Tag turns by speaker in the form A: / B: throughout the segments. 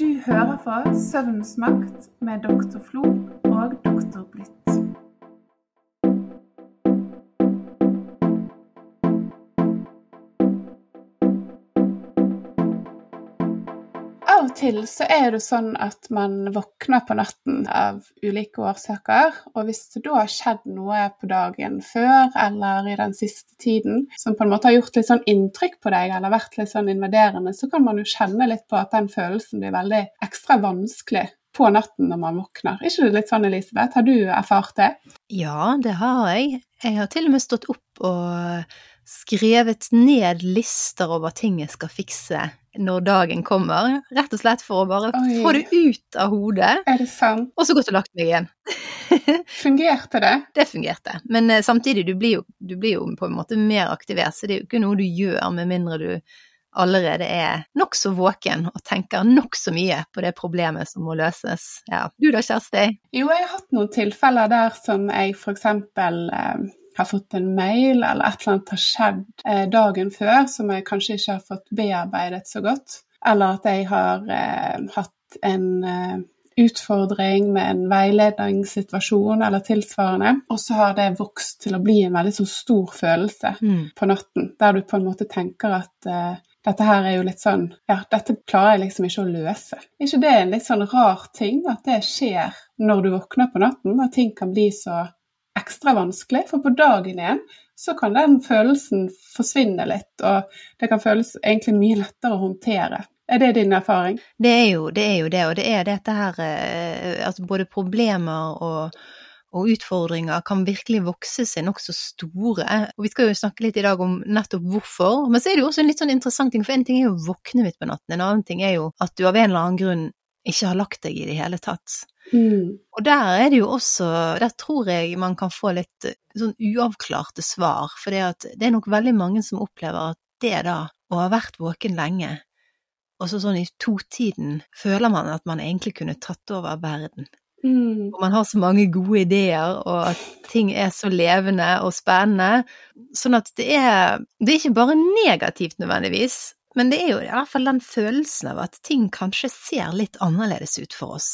A: Du hører på Søvnens makt med doktor Flo og doktor Blitt. Til så er det sånn at man våkner på natten av ulike årsaker. Og hvis det da har skjedd noe på dagen før eller i den siste tiden som på en måte har gjort litt sånn inntrykk på deg eller vært litt sånn invaderende, så kan man jo kjenne litt på at den følelsen blir veldig ekstra vanskelig på natten når man våkner. Er ikke det litt sånn, Elisabeth? Har du erfart det?
B: Ja, det har jeg. Jeg har til og med stått opp og skrevet ned lister over ting jeg skal fikse når dagen kommer. Rett og slett for å bare
A: Oi.
B: få det ut av hodet,
A: Er det sant?
B: og så gått og lagt meg igjen.
A: Fungerte det?
B: Det fungerte. Men eh, samtidig, du blir, jo, du blir jo på en måte mer aktivert, så det er jo ikke noe du gjør med mindre du allerede er nokså våken og tenker nokså mye på det problemet som må løses. Ja. Du da, Kjersti?
A: Jo, jeg har hatt noen tilfeller der som jeg f.eks. Eh, har fått en mail, eller et eller annet har skjedd eh, dagen før som jeg kanskje ikke har fått bearbeidet så godt. Eller at jeg har eh, hatt en eh, utfordring med en veiledningssituasjon eller tilsvarende, og så har det vokst til å bli en veldig stor følelse på natten, der du på en måte tenker at eh, dette her er jo litt sånn Ja, dette klarer jeg liksom ikke å løse. Er ikke det en litt sånn rar ting at det skjer når du våkner på natten? At ting kan bli så ekstra vanskelig? For på dagen igjen så kan den følelsen forsvinne litt, og det kan føles egentlig mye lettere å håndtere. Er det din erfaring?
B: Det er jo det, er jo det og det er dette her Altså at både problemer og, og utfordringer kan virkelig vokse seg nokså store. Og vi skal jo snakke litt i dag om nettopp hvorfor, men så er det jo også en litt sånn interessant ting, for en ting er jo å våkne midt på natten, en annen ting er jo at du av en eller annen grunn ikke har lagt deg i det hele tatt. Og der er det jo også, der tror jeg man kan få litt eh, sånn uavklarte svar, for det, det er nok veldig mange som opplever at det da, å ha vært våken lenge, og så sånn i to-tiden føler man at man egentlig kunne tatt over verden.
A: Mm.
B: Og man har så mange gode ideer, og at ting er så levende og spennende. Sånn at det er, det er ikke bare negativt nødvendigvis, men det er jo i hvert fall den følelsen av at ting kanskje ser litt annerledes ut for oss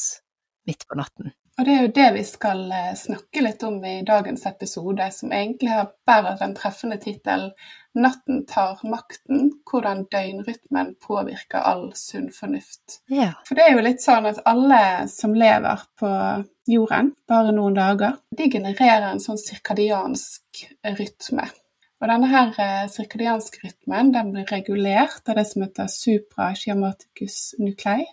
B: midt på natten.
A: Og det er jo det vi skal eh, snakke litt om i dagens episode, som egentlig har bærer den treffende tittelen 'Natten tar makten hvordan døgnrytmen påvirker all sunn fornuft'.
B: Ja.
A: For det er jo litt sånn at alle som lever på jorden bare noen dager, de genererer en sånn sirkadiansk rytme. Og denne her sirkadianske rytmen den blir regulert av det som heter suprachiamaticus nuclei,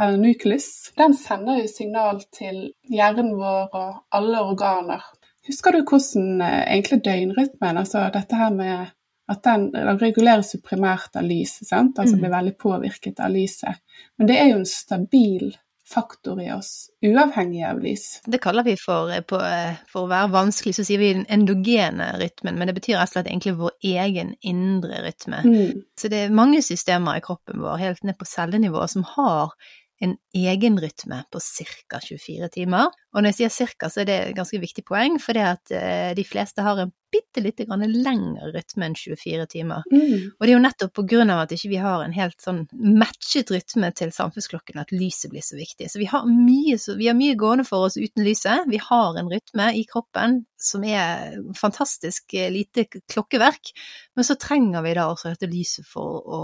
A: eller nucleus. Den sender jo signal til hjernen vår og alle organer. Husker du hvordan eh, egentlig døgnrytmen, altså dette her med at den, den reguleres jo primært av lyset, sant? altså
B: Mm.
A: blir veldig påvirket av lyset. Men det er jo en stabil faktor i oss, uavhengig av lys.
B: Det kaller vi for, eh, på, eh, for å være vanskelig, så sier vi den endogene rytmen, men det betyr rett og slett egentlig vår egen indre rytme.
A: Mm.
B: Så det er mange systemer i kroppen vår, helt ned på cellenivå, som har en egen rytme på ca. 24 timer. Og når jeg sier cirka, så er det et ganske viktig poeng, for det at eh, de fleste har en bitte lite grann lengre rytme enn 24 timer.
A: Mm.
B: Og det er jo nettopp på grunn av at ikke vi har en helt sånn matchet rytme til samfunnsklokken at lyset blir så viktig. Så vi har mye, vi har mye gående for oss uten lyset. Vi har en rytme i kroppen som er fantastisk eh, lite klokkeverk, men så trenger vi da også dette lyset for å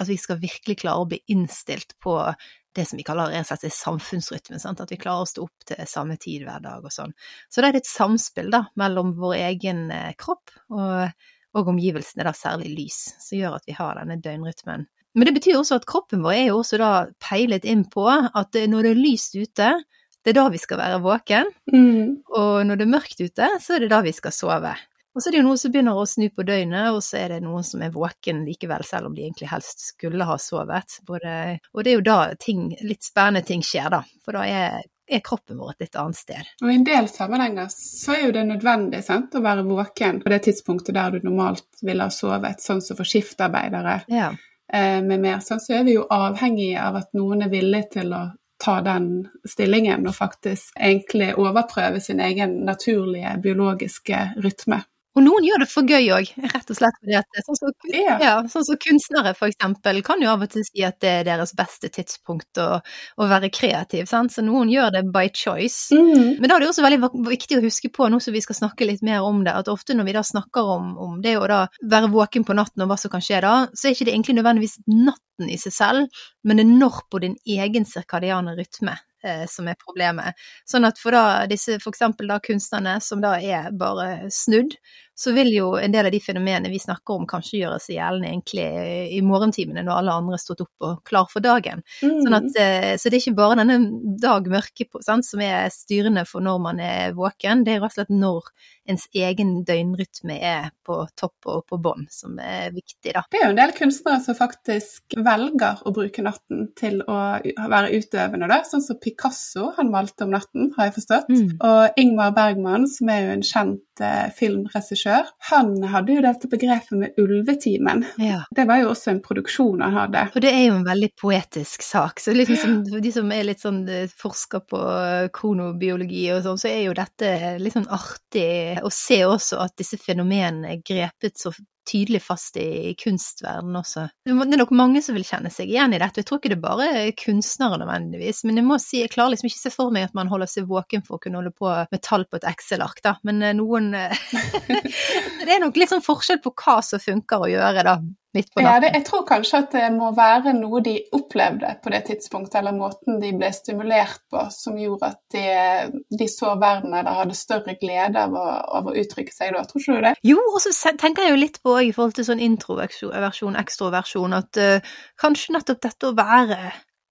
B: at vi skal virkelig klare å bli innstilt på det som vi kaller rett og slett samfunnsrytmen, sant? at vi klarer å stå opp til samme tid hver dag og sånn. Så det er et samspill da, mellom vår egen eh, kropp og, og omgivelsene, da særlig lys, som gjør at vi har denne døgnrytmen. Men det betyr også at kroppen vår er jo også da peilet inn på at når det er lyst ute, det er da vi skal være våken,
A: Mm.
B: og når det er mørkt ute, så er det da vi skal sove. Og så er det jo noen som begynner å snu på døgnet, og så er det noen som er våken likevel, selv om de egentlig helst skulle ha sovet. Både, og det er jo da ting, litt spennende ting skjer, da. For da er, er kroppen vår et litt annet sted.
A: Og i en del sammenhenger så er jo det nødvendig sant, å være våken på det tidspunktet der du normalt ville ha sovet, sånn som for skiftarbeidere
B: Ja.
A: eh, med mer. Sånn, så er vi jo avhengig av at noen er villig til å ta den stillingen og faktisk egentlig overprøve sin egen naturlige biologiske rytme.
B: Og noen gjør det for gøy òg, rett og slett fordi at sånn som,
A: Ja.
B: ja, sånn så kunstnere for eksempel kan jo av og til si at det er deres beste tidspunkt å, å være kreativ, sant. Så noen gjør det by choice.
A: Mm.
B: Men da er det også veldig viktig å huske på, nå som vi skal snakke litt mer om det, at ofte når vi da snakker om, om det å da være våken på natten og hva som kan skje da, så er ikke det egentlig nødvendigvis natten i seg selv, men det er når på din egen sirkadiane rytme eh, som er problemet. Sånn at for da disse f.eks. kunstnerne som da er bare snudd, så vil jo en del av de fenomenene vi snakker om kanskje gjøre seg gjeldende egentlig i morgentimene når alle andre har stått opp og klar for dagen.
A: Mm.
B: Sånn at, eh, så det er ikke bare denne dag mørke på, sant, som er styrende for når man er våken, det er rett og slett når ens egen døgnrytme er på topp og på bånn som er viktig, da.
A: Det er jo en del kunstnere som faktisk velger å bruke natten til å være utøvende, da. Sånn som Picasso, han valgte om natten, har jeg forstått.
B: Mm.
A: Og Ingmar Bergman, som er jo en kjent eh, filmregissør, han hadde jo dette begrepet med ulvetimen.
B: Ja.
A: Det var jo også en produksjon han hadde.
B: Og det er jo en veldig poetisk sak. Så liksom som, for de som er litt sånn eh, forsker på eh, kronobiologi og sånn, så er jo dette litt sånn artig å se også at disse fenomenene er grepet så tydelig fast i kunstverdenen også. Det er nok mange som vil kjenne seg igjen i dette. Jeg tror ikke det er bare kunstnere nødvendigvis, men jeg må si, jeg klarer liksom ikke se for meg at man holder seg våken for å kunne holde på med tall på et Excel-ark, da. Men eh, noen Det er nok litt sånn forskjell på hva som funker å gjøre, da, midt på
A: Ja, det, jeg tror kanskje at det må være noe de opplevde på det tidspunktet, eller måten de ble stimulert på, som gjorde at de, de så verden eller hadde større glede av å, av å uttrykke seg da. Tror ikke du det?
B: Jo, og så tenker jeg jo litt på i forhold til sånn introversjon, ekstroversjon, at uh, kanskje nettopp dette å være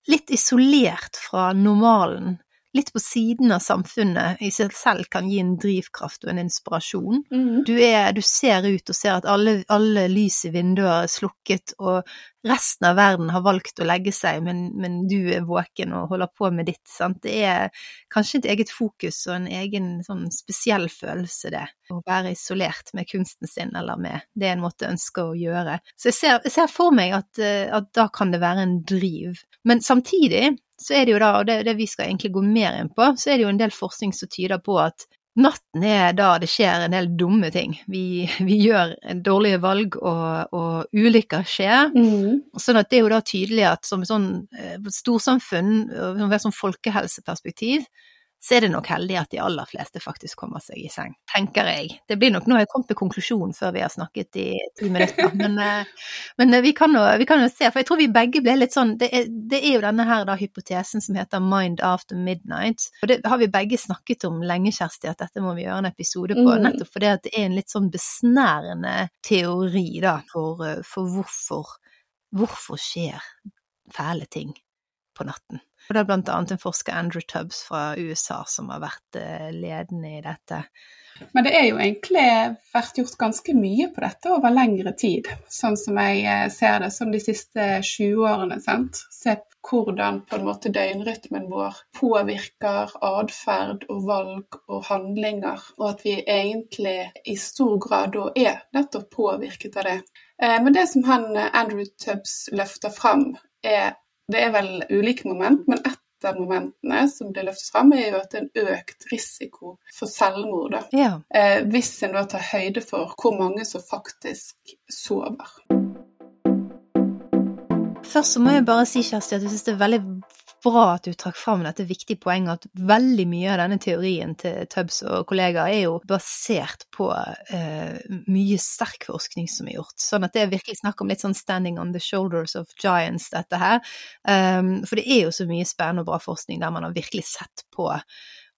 B: litt isolert fra normalen, litt på siden av samfunnet, i seg selv kan gi en drivkraft og en inspirasjon. Du, er, du ser ut og ser at alle, alle lys i vinduer er slukket, og resten av verden har valgt å legge seg, men, men du er våken og holder på med ditt. Sant? Det er kanskje et eget fokus og en egen sånn spesiell følelse, det. Å være isolert med kunsten sin, eller med det en måtte ønske å gjøre. Så jeg ser, jeg ser for meg at, eh, at da kan det være en driv. Men samtidig så er det jo da, og det, det vi skal egentlig gå mer inn på, så er det jo en del forskning som tyder på at Natten er da det skjer en del dumme ting. Vi, vi gjør dårlige valg, og, og ulykker skjer.
A: Mm.
B: Sånn at det er jo da tydelig at som sånn eh, storsamfunn, og et sånn folkehelseperspektiv, så er det nok heldig at de aller fleste faktisk kommer seg i seng, tenker jeg. Det blir nok, Nå har jeg kommet til konklusjonen før vi har snakket i ti minutter, men, eh, men eh, vi, kan jo, vi kan jo se, for jeg tror vi begge ble litt sånn Det er, det er jo denne her da hypotesen som heter mind after midnight, og det har vi begge snakket om lenge, Kjersti, at dette må vi gjøre en episode på,
A: Mm.
B: nettopp fordi det er en litt sånn besnærende teori da, for, eh, for hvorfor, hvorfor skjer fæle ting på natten. Og det er blant annet en forsker, Andrew Tubbs fra USA, som har vært eh, ledende i dette.
A: Men det er jo egentlig vært gjort ganske mye på dette over lengre tid, sånn som jeg eh, ser det, som de siste 20 årene. sant? Se hvordan på en måte døgnrytmen vår påvirker atferd og valg og handlinger, og at vi egentlig i stor grad da er nettopp påvirket av det. Eh, Men det som han Andrew Tubbs løfter fram, er det er vel ulike moment, men ett av momentene som blir løftet fram, er jo at det er en økt risiko for selvmord.
B: Ja.
A: Eh, hvis en da tar høyde for hvor mange som faktisk sover.
B: Først så må jeg bare si, Kjersti, at jeg synes det er veldig bra at du trakk fram dette viktige poenget, at veldig mye av denne teorien til Tubbs og kollegaer er jo basert på eh, mye sterk forskning som er gjort. Sånn at det er virkelig snakk om litt sånn standing on the shoulders of giants, dette her. Um, for det er jo så mye spennende og bra forskning der man har virkelig sett på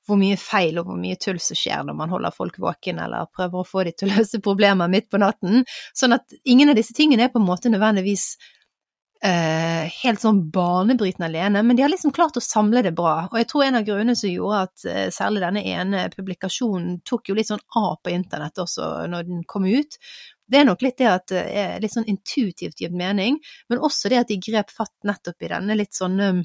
B: hvor mye feil og hvor mye tull som skjer når man holder folk våken eller prøver å få dem til å løse problemer midt på natten. Sånn at ingen av disse tingene er på en måte nødvendigvis eh, helt sånn banebrytende alene, men de har liksom klart å samle det bra. Og jeg tror en av grunnene som gjorde at eh, særlig denne ene publikasjonen tok jo litt sånn av på internett også når den kom ut, det er nok litt det at det er litt sånn intuitivt gitt mening, men også det at de grep fatt nettopp i denne litt sånn um,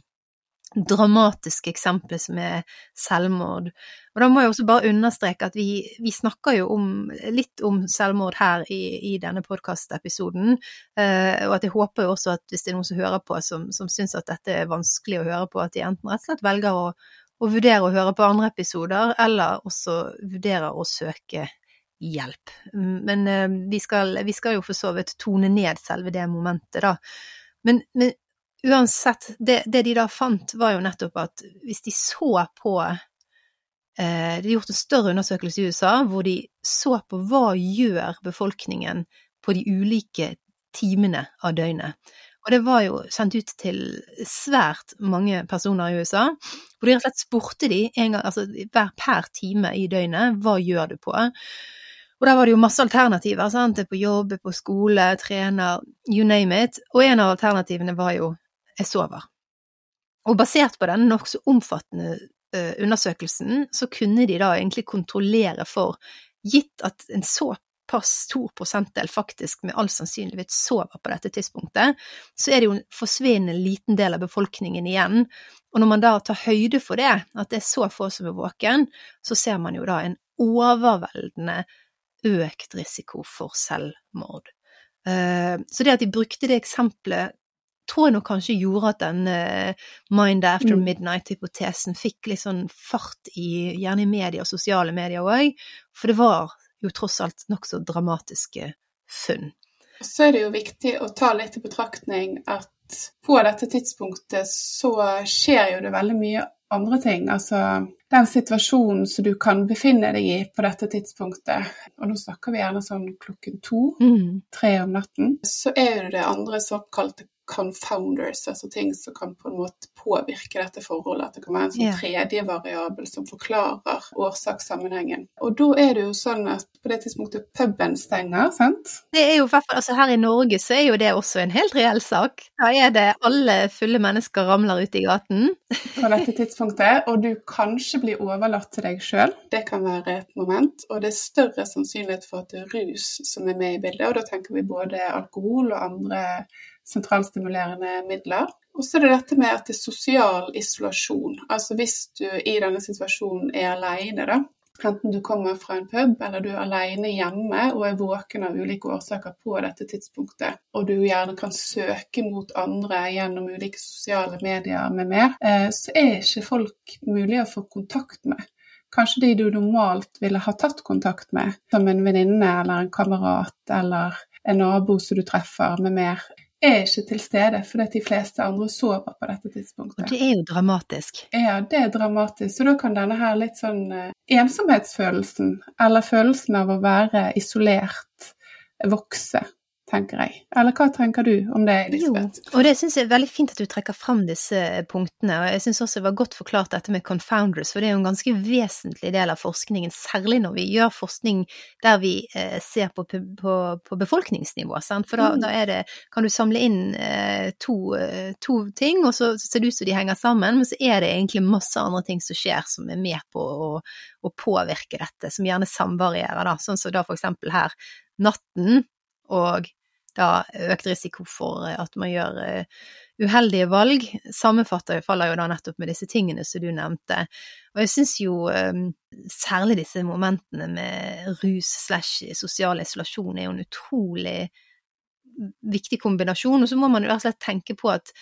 B: dramatiske eksempelet som er selvmord. Og da må jeg også bare understreke at vi, vi snakker jo om, litt om selvmord her i, i denne podkastepisoden, eh, og at jeg håper jo også at hvis det er noen som hører på som, som syns at dette er vanskelig å høre på, at de enten rett og slett velger å, å vurdere å høre på andre episoder, eller også vurderer å søke hjelp. Men eh, vi skal, vi skal jo for så vidt tone ned selve det momentet, da. Men, men uansett, det, det, de da fant, var jo nettopp at hvis de så på eh, Det er gjort en større undersøkelse i USA hvor de så på hva gjør befolkningen på de ulike timene av døgnet. Og det var jo sendt ut til svært mange personer i USA, hvor de rett og slett spurte de en gang, altså hver per time i døgnet, hva gjør du på? Og der var det jo masse alternativer, sant, det er på jobb, på skole, trener, you name it, og en av alternativene var jo jeg sover. Og basert på denne nokså omfattende undersøkelsen, så kunne de da egentlig kontrollere for, gitt at en såpass stor prosentdel faktisk med all sannsynlighet sover på dette tidspunktet, så er det jo en forsvinnende liten del av befolkningen igjen. Og når man da tar høyde for det, at det er så få som er våken, så ser man jo da en overveldende økt risiko for selvmord. Eh, så det at de brukte det eksempelet tror jeg nok kanskje gjorde at den mind after mm. midnight-hypotesen fikk litt sånn fart i, gjerne i media og sosiale medier òg, for det var jo tross alt nokså dramatiske funn.
A: Så er det jo viktig å ta litt i betraktning at på dette tidspunktet så skjer jo det veldig mye andre ting. Altså den situasjonen som du kan befinne deg i på dette tidspunktet, og nå snakker vi gjerne sånn klokken to, mm. tre om natten, så er jo det andre såkalte confounders, altså ting som kan på en måte påvirke dette forholdet. At det kan være en sånn yeah. tredje variabel som forklarer årsakssammenhengen. Og da er det jo sånn at på det tidspunktet puben stenger, sant?
B: Det er jo hvert altså Her i Norge så er jo det også en helt reell sak. Da er det alle fulle mennesker ramler ut i gaten.
A: På dette tidspunktet, og du kanskje blir overlatt til deg sjøl. Det kan være et moment. Og det er større sannsynlighet for at det er rus som er med i bildet, og da tenker vi både alkohol og andre sentralstimulerende midler. Og så er det dette med at det er sosial isolasjon. Altså hvis du i denne situasjonen er alene, da. Enten du kommer fra en pub eller du er alene hjemme og er våken av ulike årsaker på dette tidspunktet, og du gjerne kan søke mot andre gjennom ulike sosiale medier med mer, eh, så er ikke folk mulig å få kontakt med. Kanskje de du normalt ville ha tatt kontakt med, som en venninne eller en kamerat eller en nabo som du treffer med mer, er ikke til stede fordi de fleste andre sover på dette tidspunktet.
B: Og det er jo dramatisk.
A: Ja, det er dramatisk. Så da kan denne her litt sånn uh, ensomhetsfølelsen, eller følelsen av å være isolert, vokse tenker jeg. Eller hva tenker du om det, Elisabeth?
B: Jo, og det syns jeg er veldig fint at du trekker fram disse punktene, og jeg syns også det var godt forklart dette med confounders, for det er jo en ganske vesentlig del av forskningen, særlig når vi gjør forskning der vi eh, ser på, på, på, befolkningsnivå, sant? for da, mm. da, det, kan du samle inn eh, to, eh, to, ting, og så ser det ut som de henger sammen, men så er det egentlig masse andre ting som skjer som er med på å, å påvirke dette, som gjerne samvarierer, da, sånn som da for eksempel her natten og da økt risiko for eh, at man gjør eh, uheldige valg, sammenfatter faller jo da nettopp med disse tingene som du nevnte. Og jeg syns jo ehm, særlig disse momentene med rus slash sosial isolasjon er jo en utrolig viktig kombinasjon. Og så må man jo rett og slett tenke på at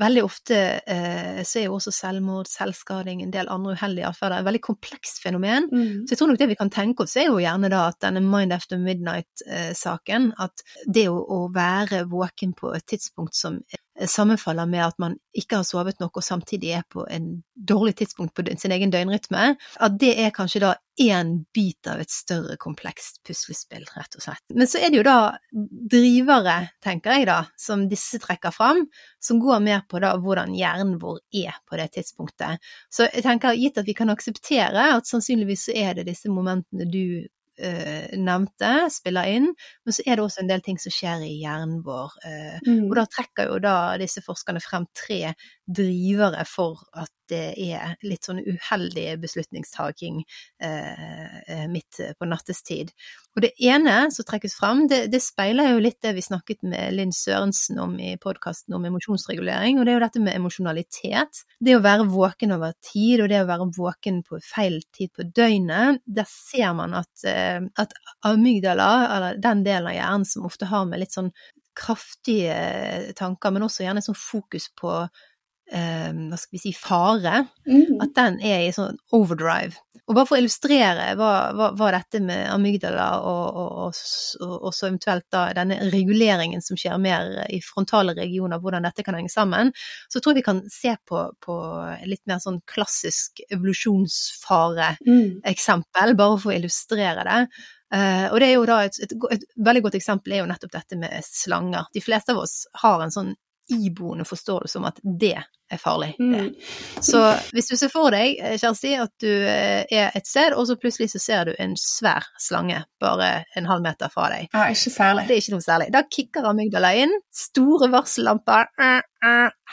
B: veldig ofte eh, så er jo også selvmord, selvskading, en del andre uheldige atferder et veldig komplekst fenomen. Mm. Så jeg tror nok det vi kan tenke oss, er jo gjerne da at denne Mind After Midnight-saken, at det å, å, være våken på et tidspunkt som sammenfaller med at man ikke har sovet nok og samtidig er på en dårlig tidspunkt på sin egen døgnrytme, at det er kanskje da én bit av et større komplekst puslespill, rett og slett. Men så er det jo da drivere, tenker jeg da, som disse trekker fram, som går mer på da hvordan hjernen vår er på det tidspunktet. Så jeg tenker gitt at vi kan akseptere at sannsynligvis så er det disse momentene du eh, nevnte, spiller inn, men så er det også en del ting som skjer i hjernen vår. Eh, mm. Og da trekker jo da disse forskerne frem tre drivere for at det er litt sånn uheldig beslutningstaking eh, eh midt på nattestid. Og det ene som trekkes frem, det, det, speiler jo litt det vi snakket med Linn Sørensen om i podkasten om emosjonsregulering, og det er jo dette med emosjonalitet. Det å være våken over tid, og det å være våken på feil tid på døgnet, der ser man at, eh, at amygdala, eller den delen av hjernen som ofte har med litt sånn kraftige tanker, men også gjerne sånn fokus på eh, hva skal vi si, fare,
A: Mm.
B: at den er i sånn overdrive. Og bare for å illustrere hva, hva, hva dette med amygdala og, og, og, og, og så eventuelt da denne reguleringen som skjer mer i frontale regioner, hvordan dette kan henge sammen, så tror jeg vi kan se på, på litt mer sånn klassisk evolusjonsfare-eksempel,
A: Mm.
B: bare for å illustrere det. Uh, og det er jo da et, et, et veldig godt eksempel er jo nettopp dette med slanger. De fleste av oss har en sånn iboende forståelse om at det er farlig. det.
A: Mm.
B: Så hvis du ser for deg, eh, Kjersti, at du eh, er et sted, og så plutselig så ser du en svær slange bare en halv meter fra deg.
A: Ja, ikke særlig.
B: Det er ikke noe særlig. Da kicker amygdala inn. Store varsellamper. Øh,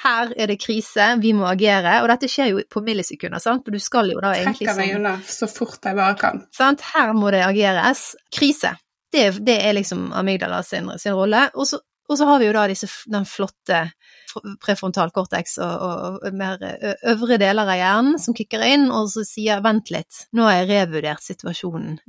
B: Her er det krise, vi må agere. Og dette skjer jo på millisekunder, sant? For du skal jo da egentlig
A: Trekker meg unna så fort jeg bare kan.
B: sant? Her må det ageres. Krise. Det, det er liksom amygdala sin, sin rolle. Og så, og så har vi jo da disse, den flotte prefrontalkortex og, og, og mer øvre deler av hjernen som kicker inn, og så sier 'vent litt, nå har jeg revurdert situasjonen'.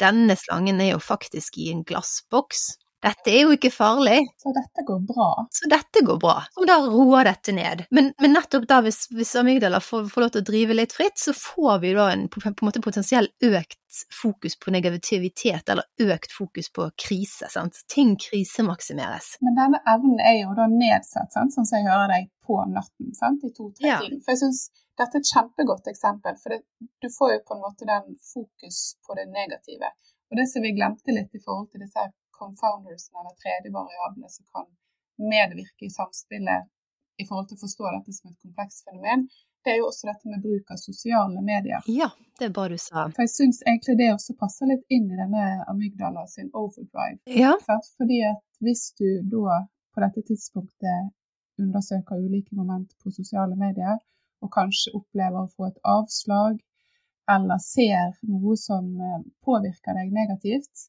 B: Denne slangen er jo faktisk i en glassboks. Dette er jo ikke farlig.
A: Så dette går bra.
B: Så dette går bra. Som da roer dette ned. Men, men nettopp da, hvis, hvis amygdala får, får lov til å drive litt fritt, så får vi da en på, på en måte potensiell økt fokus på negativitet, eller økt fokus på krise. sant? Ting krisemaksimeres.
A: Men denne evnen er jo da nedsatt, sant? sånn som jeg hører deg på natten, sant? i to-tre-tiden. For jeg synes dette er et kjempegodt eksempel, for det, du får jo på en måte den fokus på det negative. Og det som vi glemte litt i forhold til disse her confoundersene, eller tredje variablene som kan medvirke i samspillet i forhold til å forstå dette som et komplekst fenomen, det er jo også dette med bruk av sosiale medier.
B: Ja, det er bare du sa.
A: For jeg syns egentlig det også passer litt inn i denne amygdala sin overdrive.
B: Ja,
A: Fordi at hvis du da på dette tidspunktet undersøker ulike moment på sosiale medier, og kanskje opplever å få et avslag, eller ser noe som eh, påvirker deg negativt,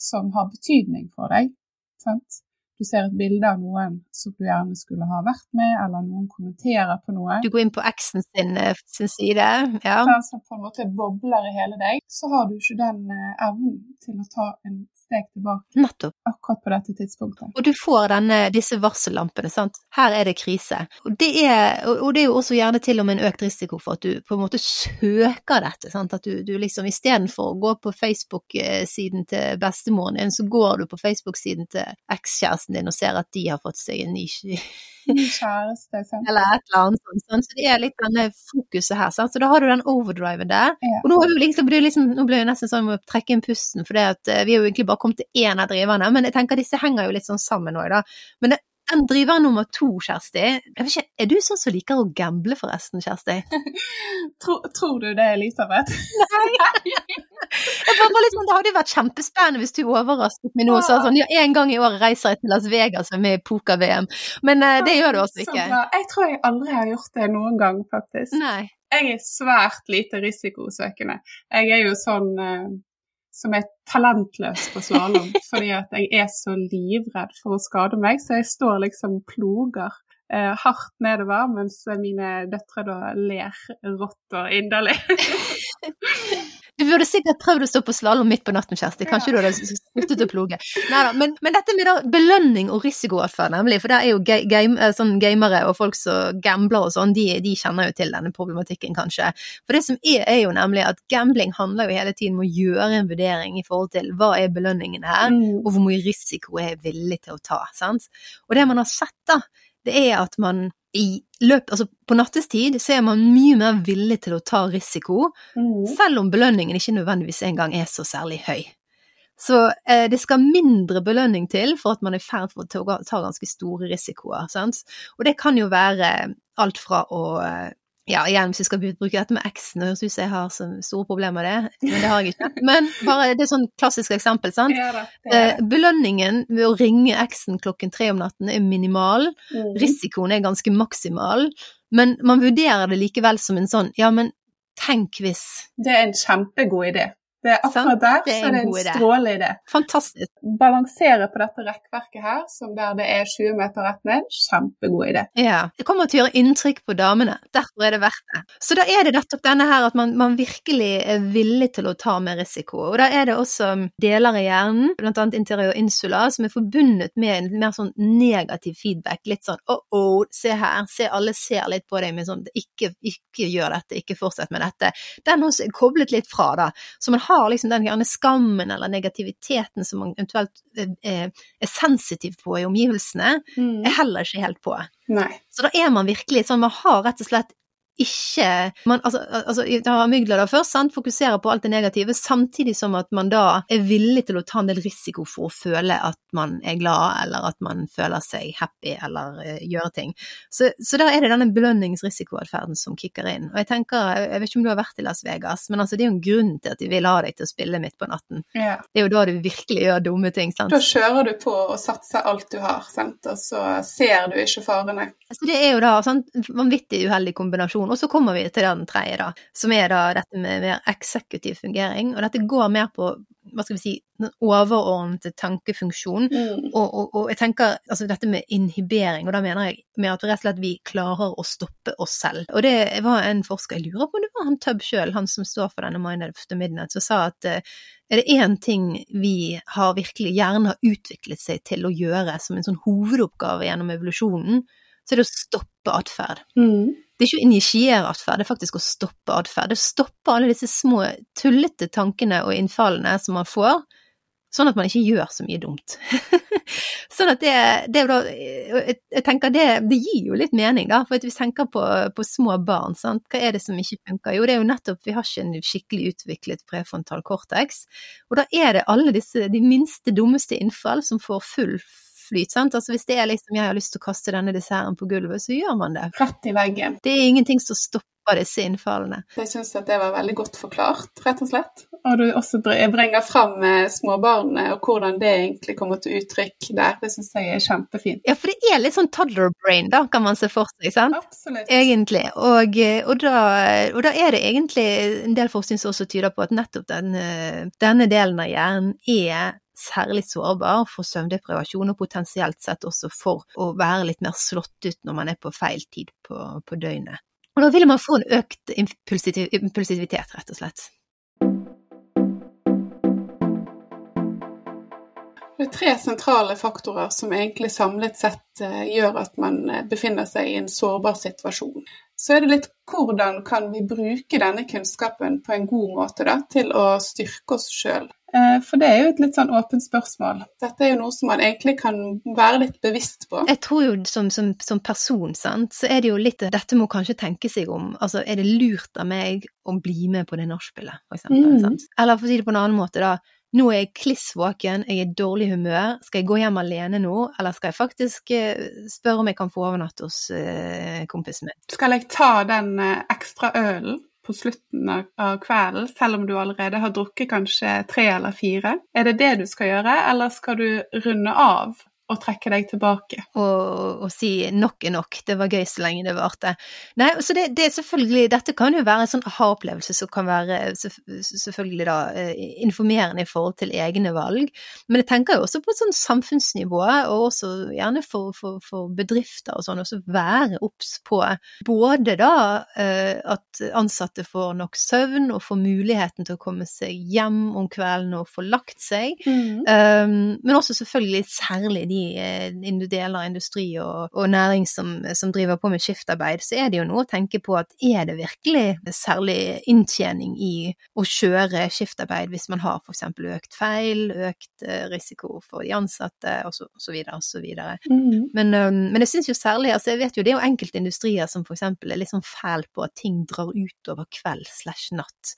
A: som har betydning for deg, sant? Du ser et bilde av noen som du gjerne skulle ha vært med, eller noen kommenterer på noe.
B: du går inn på eksen sin, eh, sin side. Ja.
A: den som på en måte bobler i hele deg, så har du ikke den eh, evnen til å ta en steg tilbake
B: Nettopp.
A: akkurat på dette tidspunktet.
B: Og du får denne, disse varsellampene, sant. Her er det krise. Og det er, og og det er jo også gjerne til og med en økt risiko for at du på en måte søker dette. Sant? At du, du liksom istedenfor å gå på Facebook-siden til bestemoren din, så går du på Facebook-siden til ekskjæresten din og ser at de har fått seg en ny
A: Ny kjæreste, sant.
B: eller et eller annet sånt. sant? Så det er litt denne fokuset her. Sant? Så da har du den overdriven der.
A: Ja.
B: Og nå, liksom, liksom, nå blir det nesten sånn å trekke inn pusten, for eh, vi har jo egentlig bare kommet til én av driverne, men jeg tenker disse henger jo litt sånn sammen òg, da. Men det, den driver nummer to, Kjersti, ikke, er du sånn som liker å gamble forresten, Kjersti?
A: Tror, tror du det, Elisabeth?
B: Jeg bare var litt sånn, Det hadde jo vært kjempespennende hvis du overrasket meg nå og sa sånn ja, en gang i året reiser jeg til Las Vegas og er med i poker-VM, men uh, det gjør du altså
A: Så
B: ikke.
A: Jeg tror jeg aldri har gjort det noen gang, faktisk.
B: Nei.
A: Jeg er svært lite risikosøkende. Jeg er jo sånn eh, som er talentløs på slalåm, fordi at jeg er så livredd for å skade meg, så jeg står liksom ploger eh, hardt nedover, mens mine døtre da ler rått og inderlig.
B: Du burde sikkert prøvd å stå på slalåm midt på natten, Kjersti. Kanskje du hadde sluttet å ploge. Neida, men, men dette med da belønning og risikoatferd, nemlig, for det er jo game, eh, sånn gamere og folk som gambler og sånn, de, de kjenner jo til denne problematikken, kanskje. For det som er, er jo nemlig at gambling handler jo hele tiden om å gjøre en vurdering i forhold til hva er belønningen her,
A: Mm.
B: og hvor mye risiko er jeg villig til å ta. Sant? Og det man har sett, da, det er at man i løp, altså på nattestid så er man mye mer villig til å ta risiko,
A: Mm.
B: selv om belønningen ikke nødvendigvis engang er så særlig høy. Så eh, det skal mindre belønning til for at man er i ferd for å ta, ta ganske store risikoer. Sant? Og det kan jo være alt fra å eh, ja, igjen, hvis vi skal bruke dette med eksen, høres ut som jeg har så store problemer med det, men det har jeg ikke. Men bare det er sånn klassisk eksempel, sant.
A: Det da, det er
B: Eh,
A: det.
B: belønningen ved å ringe eksen klokken tre om natten er minimal,
A: Mm.
B: risikoen er ganske maksimal, men man vurderer det likevel som en sånn, ja, men tenk hvis
A: Det er en kjempegod idé. Det er akkurat der,
B: det er
A: så er det
B: en
A: en strålende idé.
B: Fantastisk.
A: Balansere på dette rekkverket her, som der det er 20 meter rett ned, kjempegod idé.
B: Ja. Det kommer til å gjøre inntrykk på damene. Derfor er det verdt det. Så da er det nettopp denne her at man, man virkelig er villig til å ta mer risiko. Og da er det også deler i hjernen, blant annet interior insula, som er forbundet med en mer sånn negativ feedback. Litt sånn oh, oh, se her, se alle ser litt på deg med sånn ikke, ikke gjør dette, ikke fortsett med dette. Den også er koblet litt fra, da. Så man har liksom den gjerne skammen eller negativiteten som man eventuelt eh, er sensitiv på i omgivelsene,
A: Mm.
B: er heller ikke helt på.
A: Nei.
B: Så da er man virkelig sånn, man har rett og slett ikke man, altså, altså, da, amygdala først, sant? fokuserer på alt det negative, samtidig som at man da er villig til å ta en del risiko for å føle at man er glad, eller at man føler seg happy, eller uh, gjøre ting. Så, så der er det denne belønningsrisikoatferden som kicker inn. Og jeg tenker, jeg vet ikke om du har vært i Las Vegas, men altså det er jo en grunn til at de vil ha deg til å spille midt på natten.
A: Ja.
B: Det er jo da du virkelig gjør dumme ting, sant.
A: Da kjører du på og satser alt du har, sant? og så ser du ikke farene.
B: Altså, det er jo da sånn vanvittig uheldig kombinasjon. Og så kommer vi til den tredje, da, som er da dette med mer eksekutiv fungering. Og dette går mer på, hva skal vi si, den overordnede tankefunksjon.
A: Mm.
B: Og, og, og jeg tenker altså dette med inhibering, og da mener jeg med at rett og slett vi klarer å stoppe oss selv. Og det var en forsker, jeg lurer på om det var han Tubb sjøl, han som står for denne Mind After Midnight, som sa at eh, er det én ting vi har virkelig gjerne har utviklet seg til å gjøre som en sånn hovedoppgave gjennom evolusjonen, så er det å stoppe atferd.
A: Mm.
B: Det er ikke å initiere atferd, det er faktisk å stoppe atferd. Det stopper alle disse små tullete tankene og innfallene som man får, sånn at man ikke gjør så mye dumt. sånn at det, det da Jeg tenker det, det gir jo litt mening, da. For hvis vi tenker på, på små barn, sant? hva er det som ikke funker? Jo, det er jo nettopp vi har ikke en skikkelig utviklet prefrontal cortex. Og da er det alle disse, de minste, dummeste innfall som får full flyt. sant? Altså Hvis det er liksom 'jeg har lyst til å kaste denne desserten på gulvet', så gjør man det.
A: Rett i veggen.
B: Det er ingenting som stopper disse innfallene.
A: Jeg syns at det var veldig godt forklart, rett og slett. Og du også bringer fram eh, småbarnet og hvordan det egentlig kommer til uttrykk der. Det syns jeg er kjempefint.
B: Ja, for det er litt sånn toddler brain, da, kan man se for seg, sant?
A: Absolutt.
B: Egentlig. Og, og, da, og da er det egentlig en del forskning som også tyder på at nettopp den, denne delen av hjernen er særlig sårbar for søvndeprivasjon, og potensielt sett også for å være litt mer slått ut når man er på feil tid på, på døgnet. Og da vil man få en økt impulsivitet, rett og slett.
A: Det er tre sentrale faktorer som egentlig samlet sett eh, gjør at man eh, befinner seg i en sårbar situasjon. Så er det litt hvordan kan vi bruke denne kunnskapen på en god måte da, til å styrke oss sjøl? For det er jo et litt sånn åpent spørsmål. Dette er jo noe som man egentlig kan være litt bevisst på.
B: Jeg tror jo som, som, som person, sant, så er det jo litt Dette må kanskje tenke seg om. Altså, er det lurt av meg å bli med på det nachspielet, for eksempel?
A: Mm.
B: Eller for å si det på en annen måte, da. Nå er jeg kliss våken, jeg er i dårlig humør. Skal jeg gå hjem alene nå, eller skal jeg faktisk eh, spørre om jeg kan få overnatte hos eh, kompisen min?
A: Skal jeg ta den eh, ekstra ølen på slutten av, kvelden, selv om du allerede har drukket kanskje tre eller fire? Er det det du skal gjøre, eller skal du runde av og trekke deg tilbake?
B: Og, og si nok er nok, det var gøy så lenge det varte. Nei, så det, det er selvfølgelig, dette kan jo være en sånn aha-opplevelse som kan være selvfølgelig da eh, informerende i forhold til egne valg, men jeg tenker jo også på sånn samfunnsnivå, og også gjerne for, for, for bedrifter og sånn, også være obs på både da eh, at ansatte får nok søvn og får muligheten til å komme seg hjem om kvelden og få lagt seg,
A: Mm.
B: Um, men også selvfølgelig særlig de eh, indu- deler av industri og, og næring som, som driver på med skiftarbeid, så er det jo noe å tenke på at er det virkelig særlig inntjening i å kjøre skiftarbeid hvis man har eksempel økt feil, økt eh, risiko for de ansatte så videre.
A: Mm.
B: Men, um, men jeg syns jo særlig, altså jeg vet jo det er jo enkelte industrier som eksempel er litt sånn fæl på at ting drar utover kveld slash natt.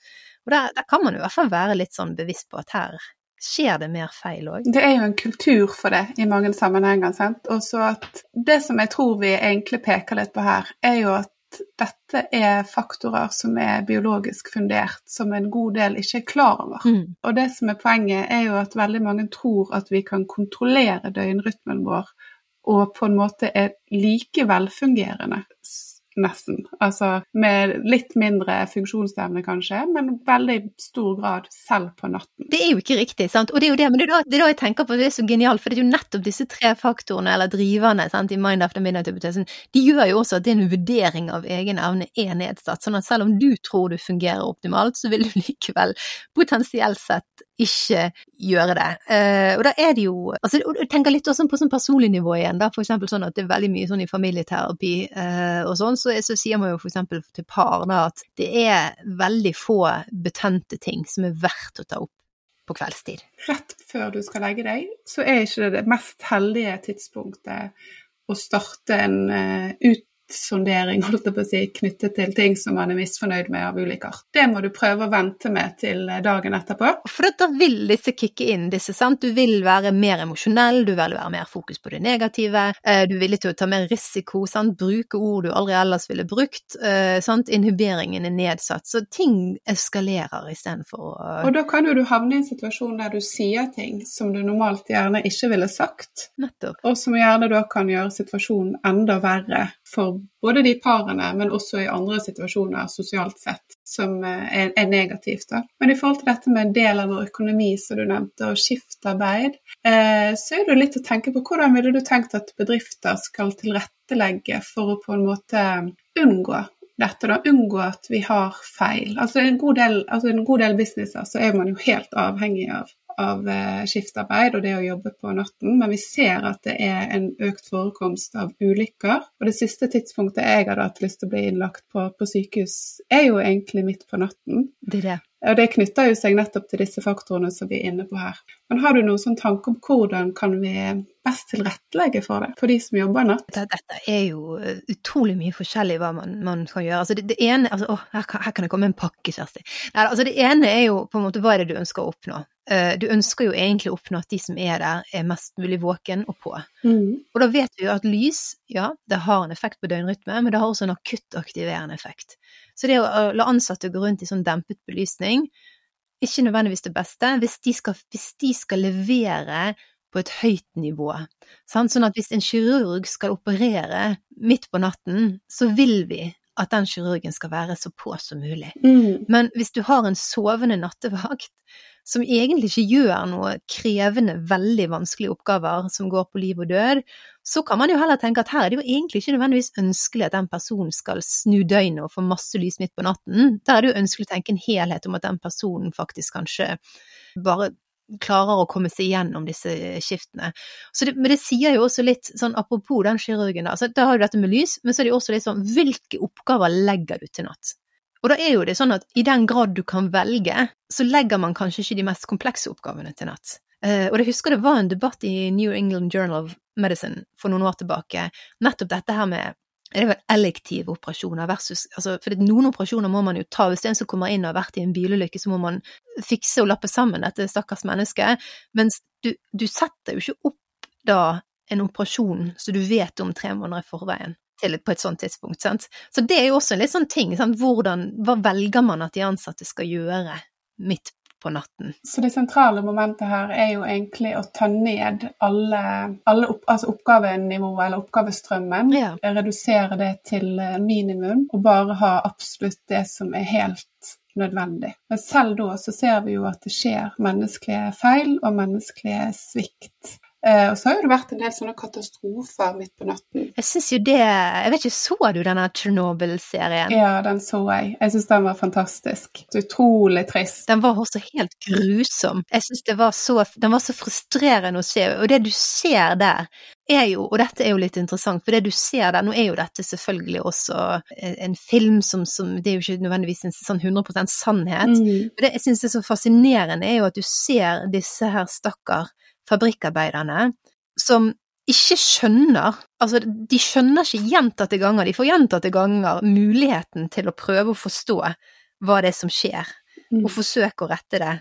B: Og der, der kan man jo i hvert fall være litt sånn bevisst på at her skjer det mer feil òg.
A: Det er jo en kultur for det i mange sammenhenger. sant? Og så at Det som jeg tror vi egentlig peker litt på her, er jo at dette er faktorer som er biologisk fundert, som en god del ikke er klar over.
B: Mm.
A: Og det som er poenget, er jo at veldig mange tror at vi kan kontrollere døgnrytmen vår, og på en måte er like velfungerende. Nesten. Altså med litt mindre funksjonsevne kanskje, men veldig stor grad selv på natten.
B: Det er jo ikke riktig, sant. Og det er jo det, men det er da, det er da jeg tenker på det er så genialt, for det er jo nettopp disse tre faktorene, eller driverne, sant, i Mind After Midnight-hypotesen, de gjør jo også at din vurdering av egen evne er nedsatt. Sånn at selv om du tror du fungerer optimalt, så vil du likevel potensielt sett ikke gjøre det. Uh, og da er det jo altså, Jeg tenker litt også på sånn personlig nivå igjen, da, for sånn at det er veldig mye sånn i familieterapi uh, og sånn, så, så, sier man jo for eksempel til par da at det er veldig få betente ting som er verdt å ta opp på kveldstid.
A: Rett før du skal legge deg, så er ikke det det mest heldige tidspunktet å starte en uh, ut sondering holdt jeg på å si, knyttet til ting som man er misfornøyd med av ulike art. Det må du prøve å vente med til dagen etterpå.
B: For da vil disse kicke inn, disse, sant. Du vil være mer emosjonell, du vil være mer fokus på det negative, eh, du er villig til å ta mer risiko, sant. Bruke ord du aldri ellers ville brukt, eh, sant. Inhiberingen er nedsatt. Så ting eskalerer istedenfor å
A: Og da kan jo du havne i en situasjon der du sier ting som du normalt gjerne ikke ville sagt,
B: Nettopp.
A: og som gjerne da kan gjøre situasjonen enda verre for både de parene, men også i andre situasjoner sosialt sett, som eh, er, er negativt. Da. Men i forhold til dette med en del av vår økonomi, som du nevnte, og skiftarbeid, eh, så er det litt å tenke på hvordan ville du tenkt at bedrifter skal tilrettelegge for å på en måte unngå dette, da, unngå at vi har feil. Altså en god del, altså en god del businesser så er man jo helt avhengig av av eh, skiftarbeid og det å jobbe på natten, men vi ser at det er en økt forekomst av ulykker. Og det siste tidspunktet jeg hadde hatt lyst til å bli innlagt på, på sykehus, er jo egentlig midt på natten.
B: Det det.
A: Og det knytter jo seg nettopp til disse faktorene som vi er inne på her. Men har du noen sånn tanke om hvordan kan vi best tilrettelegge for det, for de som jobber natt?
B: Dette er jo eh, utrolig mye forskjellig hva man, man kan gjøre. Altså det, det ene, altså, å, her, kan, her kan det komme en pakke, Kjersti. Nei, altså det ene er jo på en måte hva er det du ønsker å oppnå. Uh, du ønsker jo egentlig å oppnå at de som er der, er mest mulig våken og på.
A: Mm.
B: Og da vet vi jo at lys, ja, det har en effekt på døgnrytme, men det har også en akuttaktiverende effekt. Så det å la ansatte gå rundt i sånn dempet belysning, ikke nødvendigvis det beste, hvis de skal, hvis de skal levere på et høyt nivå. Sant? Sånn at hvis en kirurg skal operere midt på natten, så vil vi at den kirurgen skal være så på som mulig.
A: Mm.
B: Men hvis du har en sovende nattevakt som egentlig ikke gjør noe krevende, veldig vanskelige oppgaver som går på liv og død, så kan man jo heller tenke at her er det jo egentlig ikke nødvendigvis ønskelig at den personen skal snu døgnet og få masse lys midt på natten. Der er det jo ønskelig å tenke en helhet om at den personen faktisk kanskje bare klarer å komme seg gjennom disse skiftene. Det, men det sier jo også litt sånn apropos den kirurgen, da. Altså, da har du dette med lys, men så er det jo også litt sånn hvilke oppgaver legger du til natt? Og da er jo det sånn at i den grad du kan velge, så legger man kanskje ikke de mest komplekse oppgavene til natt. Uh, og jeg husker det var en debatt i New England Journal of Medicine for noen år tilbake, nettopp dette her med det vel elektive operasjoner versus altså, For noen operasjoner må man jo ta. Hvis det er en som kommer inn og har vært i en bilulykke, så må man fikse og lappe sammen dette stakkars mennesket. Mens du, du setter jo ikke opp da en operasjon som du vet om tre måneder i forveien til på et sånt tidspunkt. Sant? Så det er jo også en litt sånn ting. Sant? Hvordan, hva velger man at de ansatte skal gjøre midt på natten?
A: Så det sentrale momentet her er jo egentlig å ta ned alle, alle opp, altså oppgavenivået eller oppgavestrømmen.
B: Ja.
A: Redusere det til eh, minimum, og bare ha absolutt det som er helt nødvendig. Men selv da så ser vi jo at det skjer menneskelige feil og menneskelige svikt. Eh, og så har det vært en del sånne katastrofer midt på natten.
B: Jeg syns jo det Jeg vet ikke, så du denne Chernobyl-serien?
A: Ja, den så jeg. Jeg syns den var fantastisk. Utrolig trist.
B: Den var også helt grusom. Jeg syns den var så frustrerende å se, og det du ser der, er jo, og dette er jo litt interessant, for det du ser der, nå er jo dette selvfølgelig også en film som, som Det er jo ikke nødvendigvis en sånn 100 sannhet.
A: Mm.
B: Men det jeg syns er så fascinerende, er jo at du ser disse her stakkar fabrikkarbeiderne som ikke skjønner Altså, de skjønner ikke gjentatte ganger, de får gjentatte ganger muligheten til å prøve å forstå hva det er som skjer,
A: Mm.
B: og forsøke å rette det.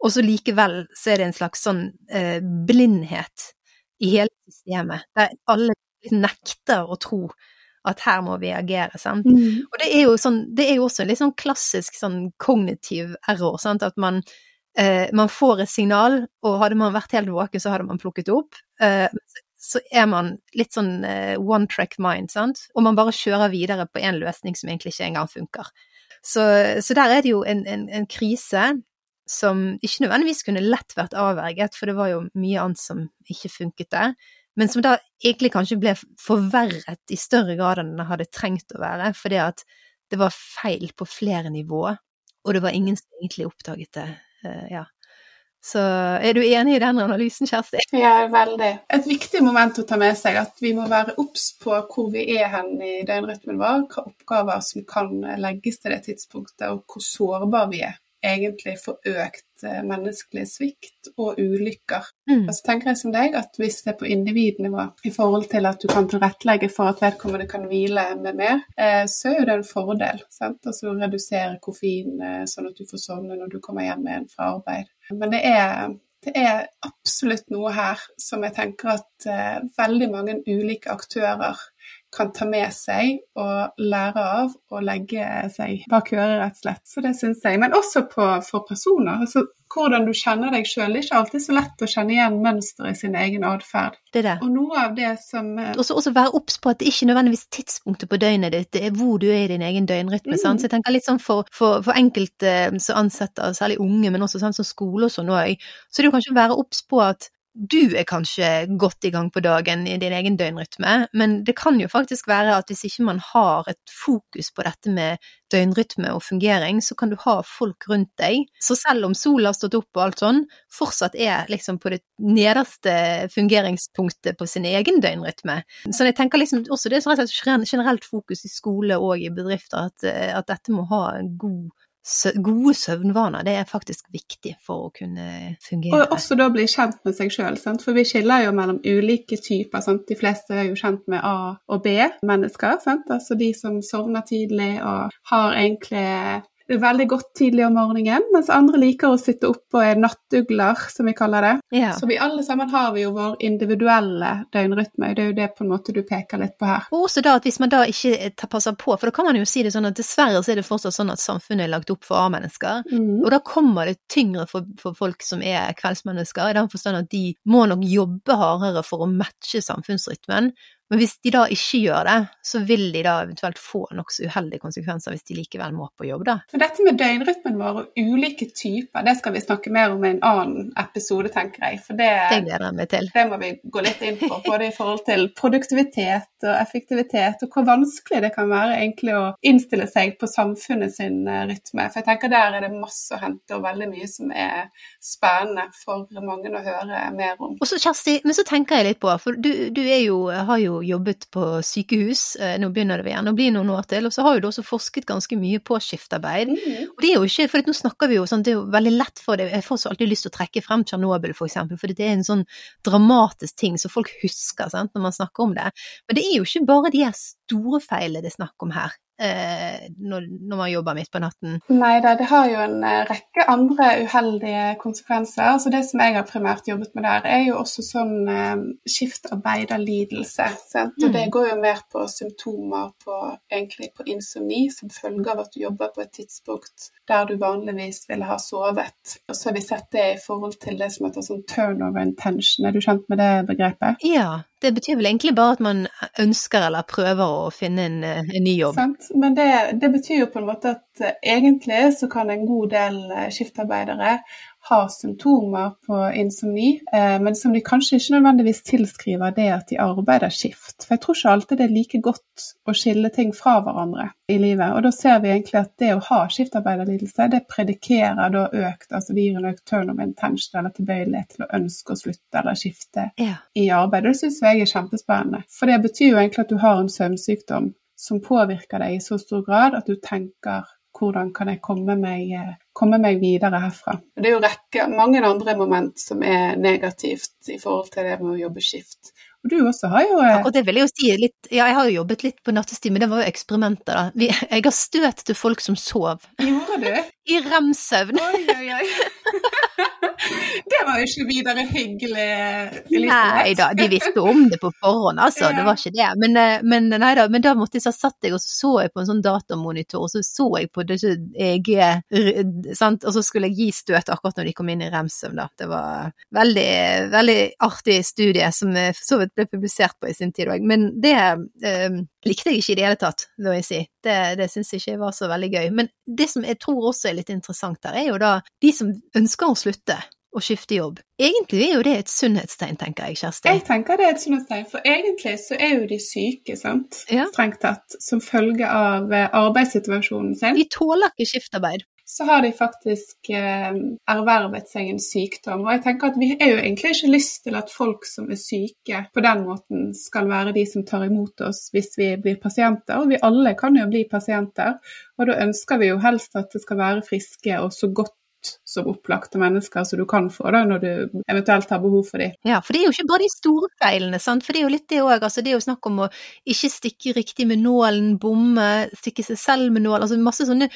B: Og så likevel så er det en slags sånn eh, blindhet i hele systemet, der alle nekter å tro at her må vi agere, sant.
A: Mm.
B: Og det er sånn, det er jo også en litt sånn klassisk sånn kognitiv error, sant, at man Eh, man får et signal, og hadde man vært helt våken, så hadde man plukket opp. Eh, så er man litt sånn eh, one track mind, sant, og man bare kjører videre på en løsning som egentlig ikke engang funker. Så, så der er det jo en, en, en, krise som ikke nødvendigvis kunne lett vært avverget, for det var jo mye annet som ikke funket der, men som da egentlig kanskje ble forverret i større grad enn den hadde trengt å være, fordi at det var feil på flere nivåer, og det var ingen som egentlig oppdaget det. Uh, ja. Så er du enig i den analysen, Kjersti?
A: Ja, veldig. Et viktig moment å ta med seg at vi må være obs på hvor vi er hen i døgnrytmen vår, hva oppgaver som kan legges til det tidspunktet, og hvor sårbare vi er egentlig for økt eh, menneskelig svikt og ulykker. Mm. Og så tenker jeg som deg at hvis det er på individnivå i forhold til at du kan tilrettelegge for at vedkommende kan hvile med mer, eh, så er det en fordel. Sant? Altså redusere koffein eh, sånn at du får sovne når du kommer hjem igjen fra arbeid. Men det er det er absolutt noe her som jeg tenker at veldig mange ulike aktører kan ta med seg og lære av og legge seg bak øret, rett og slett. Så det syns jeg. Men også på, for personer. altså Hvordan du kjenner deg sjøl. Det er ikke alltid så lett å kjenne igjen mønster i sin egen atferd.
B: Det er det.
A: Og noe av det som
B: eh, også, også være obs på at det ikke nødvendigvis tidspunktet på døgnet ditt, det er hvor du er i din egen døgnrytme. Mm. Så jeg tenker litt sånn for, for, for enkelte som ansetter, særlig unge, men også sånn som skole og sånn òg, så det er jo kanskje å være obs på at du er kanskje godt i gang på dagen i din egen døgnrytme, men det kan jo faktisk være at hvis ikke man har et fokus på dette med døgnrytme og fungering, så kan du ha folk rundt deg. Så selv om sola har stått opp og alt sånn, fortsatt er liksom på det nederste fungeringspunktet på sin egen døgnrytme. Så jeg tenker liksom også det er sånn generelt fokus i skole og i bedrifter, at, at dette må ha en god gode søvnvaner, det er faktisk viktig for å kunne fungere.
A: Og også da bli kjent med seg sjøl, for vi skiller jo mellom ulike typer. Sant? De fleste er jo kjent med A- og B-mennesker, altså de som sovner tidlig og har egentlig veldig godt tidlig om morgenen, mens andre liker å sitte oppe og er nattugler, som vi kaller det. Ja. Så vi alle sammen har vi jo vår individuelle døgnrytme, det er jo det på en måte du peker litt på her.
B: Og også da at hvis man da ikke tar passer på, for da kan man jo si det sånn at dessverre så er det fortsatt sånn at samfunnet er lagt opp for A-mennesker, mm. og da kommer det tyngre for, for, folk som er kveldsmennesker, i den forstand at de må nok jobbe hardere for å matche samfunnsrytmen, men hvis de da ikke gjør det, så vil de da eventuelt få nokså uheldige konsekvenser hvis de likevel må på jobb, da.
A: For dette med døgnrytmen vår og ulike typer, det skal vi snakke mer om i en annen episode, tenker jeg. For det,
B: det gleder jeg meg til.
A: Det må vi gå litt inn på, både i forhold til produktivitet og effektivitet, og hvor vanskelig det kan være egentlig å innstille seg på samfunnet sin eh, rytme. For jeg tenker der er det masse å hente, og veldig mye som er spennende for mange å høre mer om.
B: Og så Kjersti, men så tenker jeg litt på, for du, du jo, har jo jobbet på sykehus, eh, nå begynner det igjen å bli noen år til, og så har jo du også forsket ganske mye på skiftarbeid. Mm. Og det er jo ikke, for nå snakker vi jo sånn, det er jo veldig lett for det, jeg får så alltid lyst til å trekke frem Tsjernobyl for eksempel, for det er en sånn dramatisk ting som folk husker sant, når man snakker om det. Men det er jo ikke bare de her store feilene det er snakk om her eh, når, når, man jobber midt på natten?
A: Nei da, det har jo en eh, rekke andre uheldige konsekvenser. Altså det som jeg har primært jobbet med der, er jo også sånn eh, skiftarbeiderlidelse. Sant? Og det mm. går jo mer på symptomer på, egentlig på insomni som følge av at du jobber på et tidspunkt der du vanligvis ville ha sovet. Og så har vi sett det i forhold til det som heter sånn turnover intention. Er du kjent med det begrepet?
B: Ja, det betyr vel egentlig bare at man ønsker eller prøver å finne en, eh, en ny jobb.
A: Sant? Men det, det, betyr jo på en måte at eh, egentlig så kan en god del eh, skiftarbeidere ha symptomer på insomni, eh, men som de kanskje ikke nødvendigvis tilskriver det at de arbeider skift. For jeg tror ikke alltid det er like godt å skille ting fra hverandre i livet. Og da ser vi egentlig at det å ha skiftarbeiderlidelse, det predikerer da økt, altså det gir en økt turn of intention eller tilbøyelighet til å ønske å slutte eller skifte ja. i arbeid. Det syns jeg er kjempespennende. For det betyr jo egentlig at du har en søvnsykdom som påvirker deg i så stor grad at du tenker hvordan kan jeg komme meg, komme meg videre herfra. Det er jo rekke, mange andre moment som er negativt i forhold til det med å jobbe skift. Og du også har jo
B: ja, Og det vil jeg jo si litt Ja, jeg har jo jobbet litt på nattestid, men det var jo eksperimenter, da. Vi, jeg har støt til folk som sov.
A: Gjorde du?
B: I rem-søvn.
A: Oi, oi, oi. det var jo ikke videre hyggelig.
B: Nei da, de visste om det på forhånd, altså. Ja. Det var ikke det. Men, eh, men, da, men da måtte jeg, så satt jeg og så, så jeg på en sånn datamonitor, og så så jeg på det EG, sant, og så skulle jeg gi støt akkurat når de kom inn i remsøvn, da. Det var veldig, veldig artig studie som for så vidt ble publisert på i sin tid òg. Men det eh, likte jeg ikke i det hele tatt, vil jeg si. Det, det syns jeg ikke var så veldig gøy. Men det som jeg tror også er litt interessant der, er jo da de som ønsker å slutte å skifte jobb. Egentlig er jo det et sunnhetstegn, tenker jeg, Kjersti.
A: Jeg tenker det er et sunnhetstegn, for egentlig så er jo de syke, sant, ja. strengt tatt, som følge av eh, arbeidssituasjonen sin.
B: De tåler ikke skiftarbeid
A: så har de faktisk eh, ervervet seg en sykdom. Og jeg tenker at vi er jo egentlig ikke lyst til at folk som er syke på den måten skal være de som tar imot oss hvis vi blir pasienter. Og vi alle kan jo bli pasienter, og da ønsker vi jo helst at det skal være friske og så godt som opplagte mennesker som du kan få da, når du eventuelt har behov for dem.
B: Ja, for det er jo ikke bare de store feilene, sant? for det er jo litt det òg. Altså, det er jo snakk om å ikke stikke riktig med nålen, bomme, stikke seg selv med nål, altså masse sånne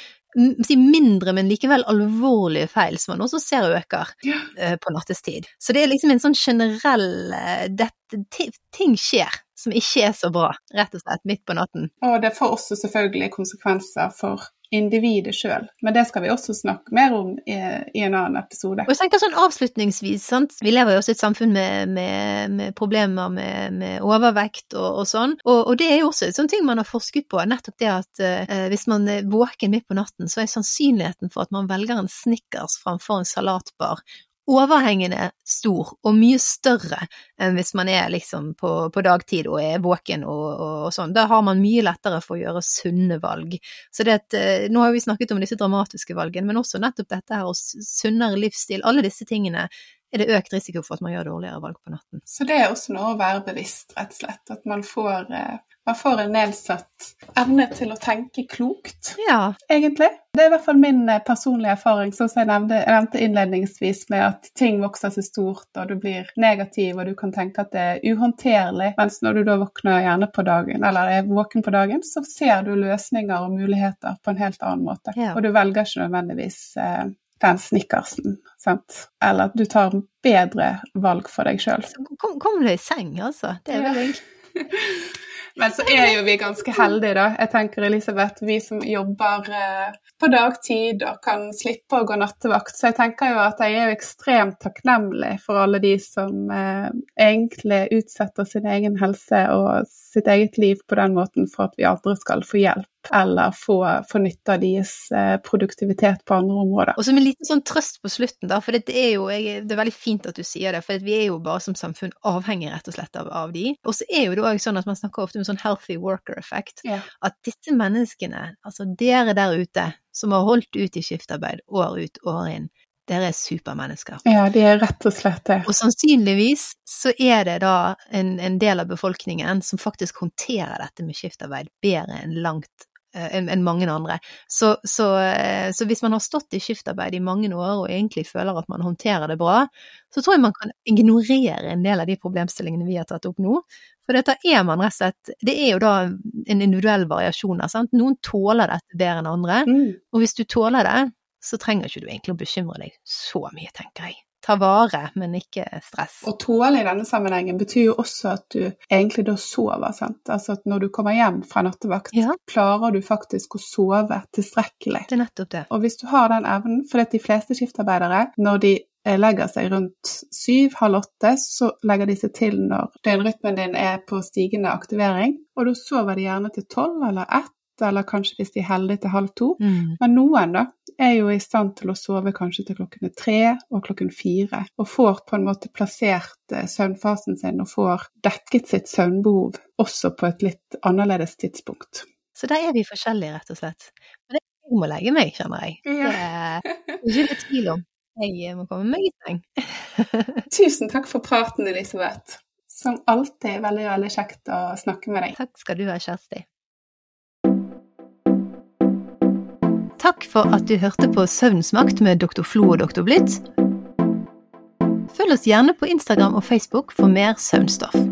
B: si mindre, men likevel alvorlige feil som man også ser øker uh, på nattestid. Så det er liksom en sånn generell uh, Ting skjer som ikke er så bra, rett og slett, midt på natten.
A: Og det får også selvfølgelig konsekvenser for individet sjøl. Men det skal vi også snakke mer om i, i, en annen episode.
B: Og jeg tenker sånn avslutningsvis, sant? vi lever jo også i et samfunn med, med, med problemer med, med overvekt og, og sånn, og, og, det er jo også en sånn ting man har forsket på, nettopp det at uh, hvis man er våken midt på natten, så er sannsynligheten for at man velger en Snickers framfor en salatbar overhengende stor, og mye større enn hvis man er liksom på, på dagtid og er våken og, og, og, sånn. Da har man mye lettere for å gjøre sunne valg. Så det at, eh, nå har vi snakket om disse dramatiske valgene, men også nettopp dette her og sunnere livsstil. Alle disse tingene er det økt risiko for at man gjør dårligere valg på natten.
A: Så det er også noe å være bevisst, rett og slett. At man får eh, man får en nedsatt evne til å tenke klokt,
B: ja.
A: egentlig. Det er i hvert fall min eh, personlige erfaring, sånn som jeg nevnte, jeg nevnte innledningsvis, med at ting vokser seg stort, og du blir negativ, og du kan tenke at det er uhåndterlig. Mens når du da våkner gjerne på dagen, eller er våken på dagen, så ser du løsninger og muligheter på en helt annen måte. Ja. Og du velger ikke nødvendigvis eh, den snickersen, sant. Eller at du tar bedre valg for deg sjøl.
B: Kom, kom du i seng, altså. Det er vel ja.
A: Men så er jo vi ganske heldige, da. Jeg tenker Elisabeth, vi som jobber eh, på dagtid og kan slippe å gå nattevakt. Så jeg tenker jo at jeg er jo ekstremt takknemlig for alle de som eh, egentlig utsetter sin egen helse og sitt eget liv på den måten for at vi andre skal få hjelp eller få, få nytte av deres eh, produktivitet på andre områder.
B: Og som en liten sånn trøst på slutten, da, for det er jo jeg, det er veldig fint at du sier det, for vi er jo bare som samfunn avhengig rett og slett av, av de. Og så er jo det òg sånn at man snakker ofte om sånn healthy worker effect, ja. at disse menneskene, altså dere der ute som har holdt ut i skiftarbeid år ut, år inn, dere er supermennesker.
A: Ja, de er rett og slett det.
B: Og sannsynligvis så er det da en, en del av befolkningen som faktisk håndterer dette med skiftarbeid bedre enn langt Eh, enn en mange andre. Så, så, eh, så, hvis man har stått i skiftarbeid i mange år og egentlig føler at man håndterer det bra, så tror jeg man kan ignorere en del av de problemstillingene vi har tatt opp nå. For dette er man rett og slett Det er jo da en individuell variasjon sant. Noen tåler dette bedre enn andre, mm. og hvis du tåler det, så trenger ikke du egentlig å bekymre deg så mye, tenker jeg ta vare, men ikke stress.
A: Å tåle i denne sammenhengen betyr jo også at du egentlig da sover, sant. Altså at når du kommer hjem fra nattevakt, ja. klarer du faktisk å sove tilstrekkelig.
B: Det er nettopp det.
A: Og hvis du har den evnen, for de fleste skiftarbeidere, når de eh, legger seg rundt syv, halv åtte, så legger de seg til når døgnrytmen din er på stigende aktivering, og da sover de gjerne til tolv eller ett eller kanskje hvis de er heldige til halv to. Mm. Men noen da er jo i stand til å sove kanskje til klokken tre og klokken fire, og får på en måte plassert eh, søvnfasen sin og får dekket sitt søvnbehov også på et litt annerledes tidspunkt.
B: Så der er vi forskjellige, rett og slett. Men det er jeg må legge meg, kjenner jeg. Ja. Det er ikke tvil om. Jeg må komme meg i seng.
A: Tusen takk for praten, Elisabeth. Som alltid veldig, veldig kjekt å snakke med deg.
B: Takk skal du ha, Kjersti. Takk for at du hørte på Søvnsmakt med Dr. Flo og Dr. Blitt. Følg oss gjerne på Instagram og Facebook for mer søvnstoff.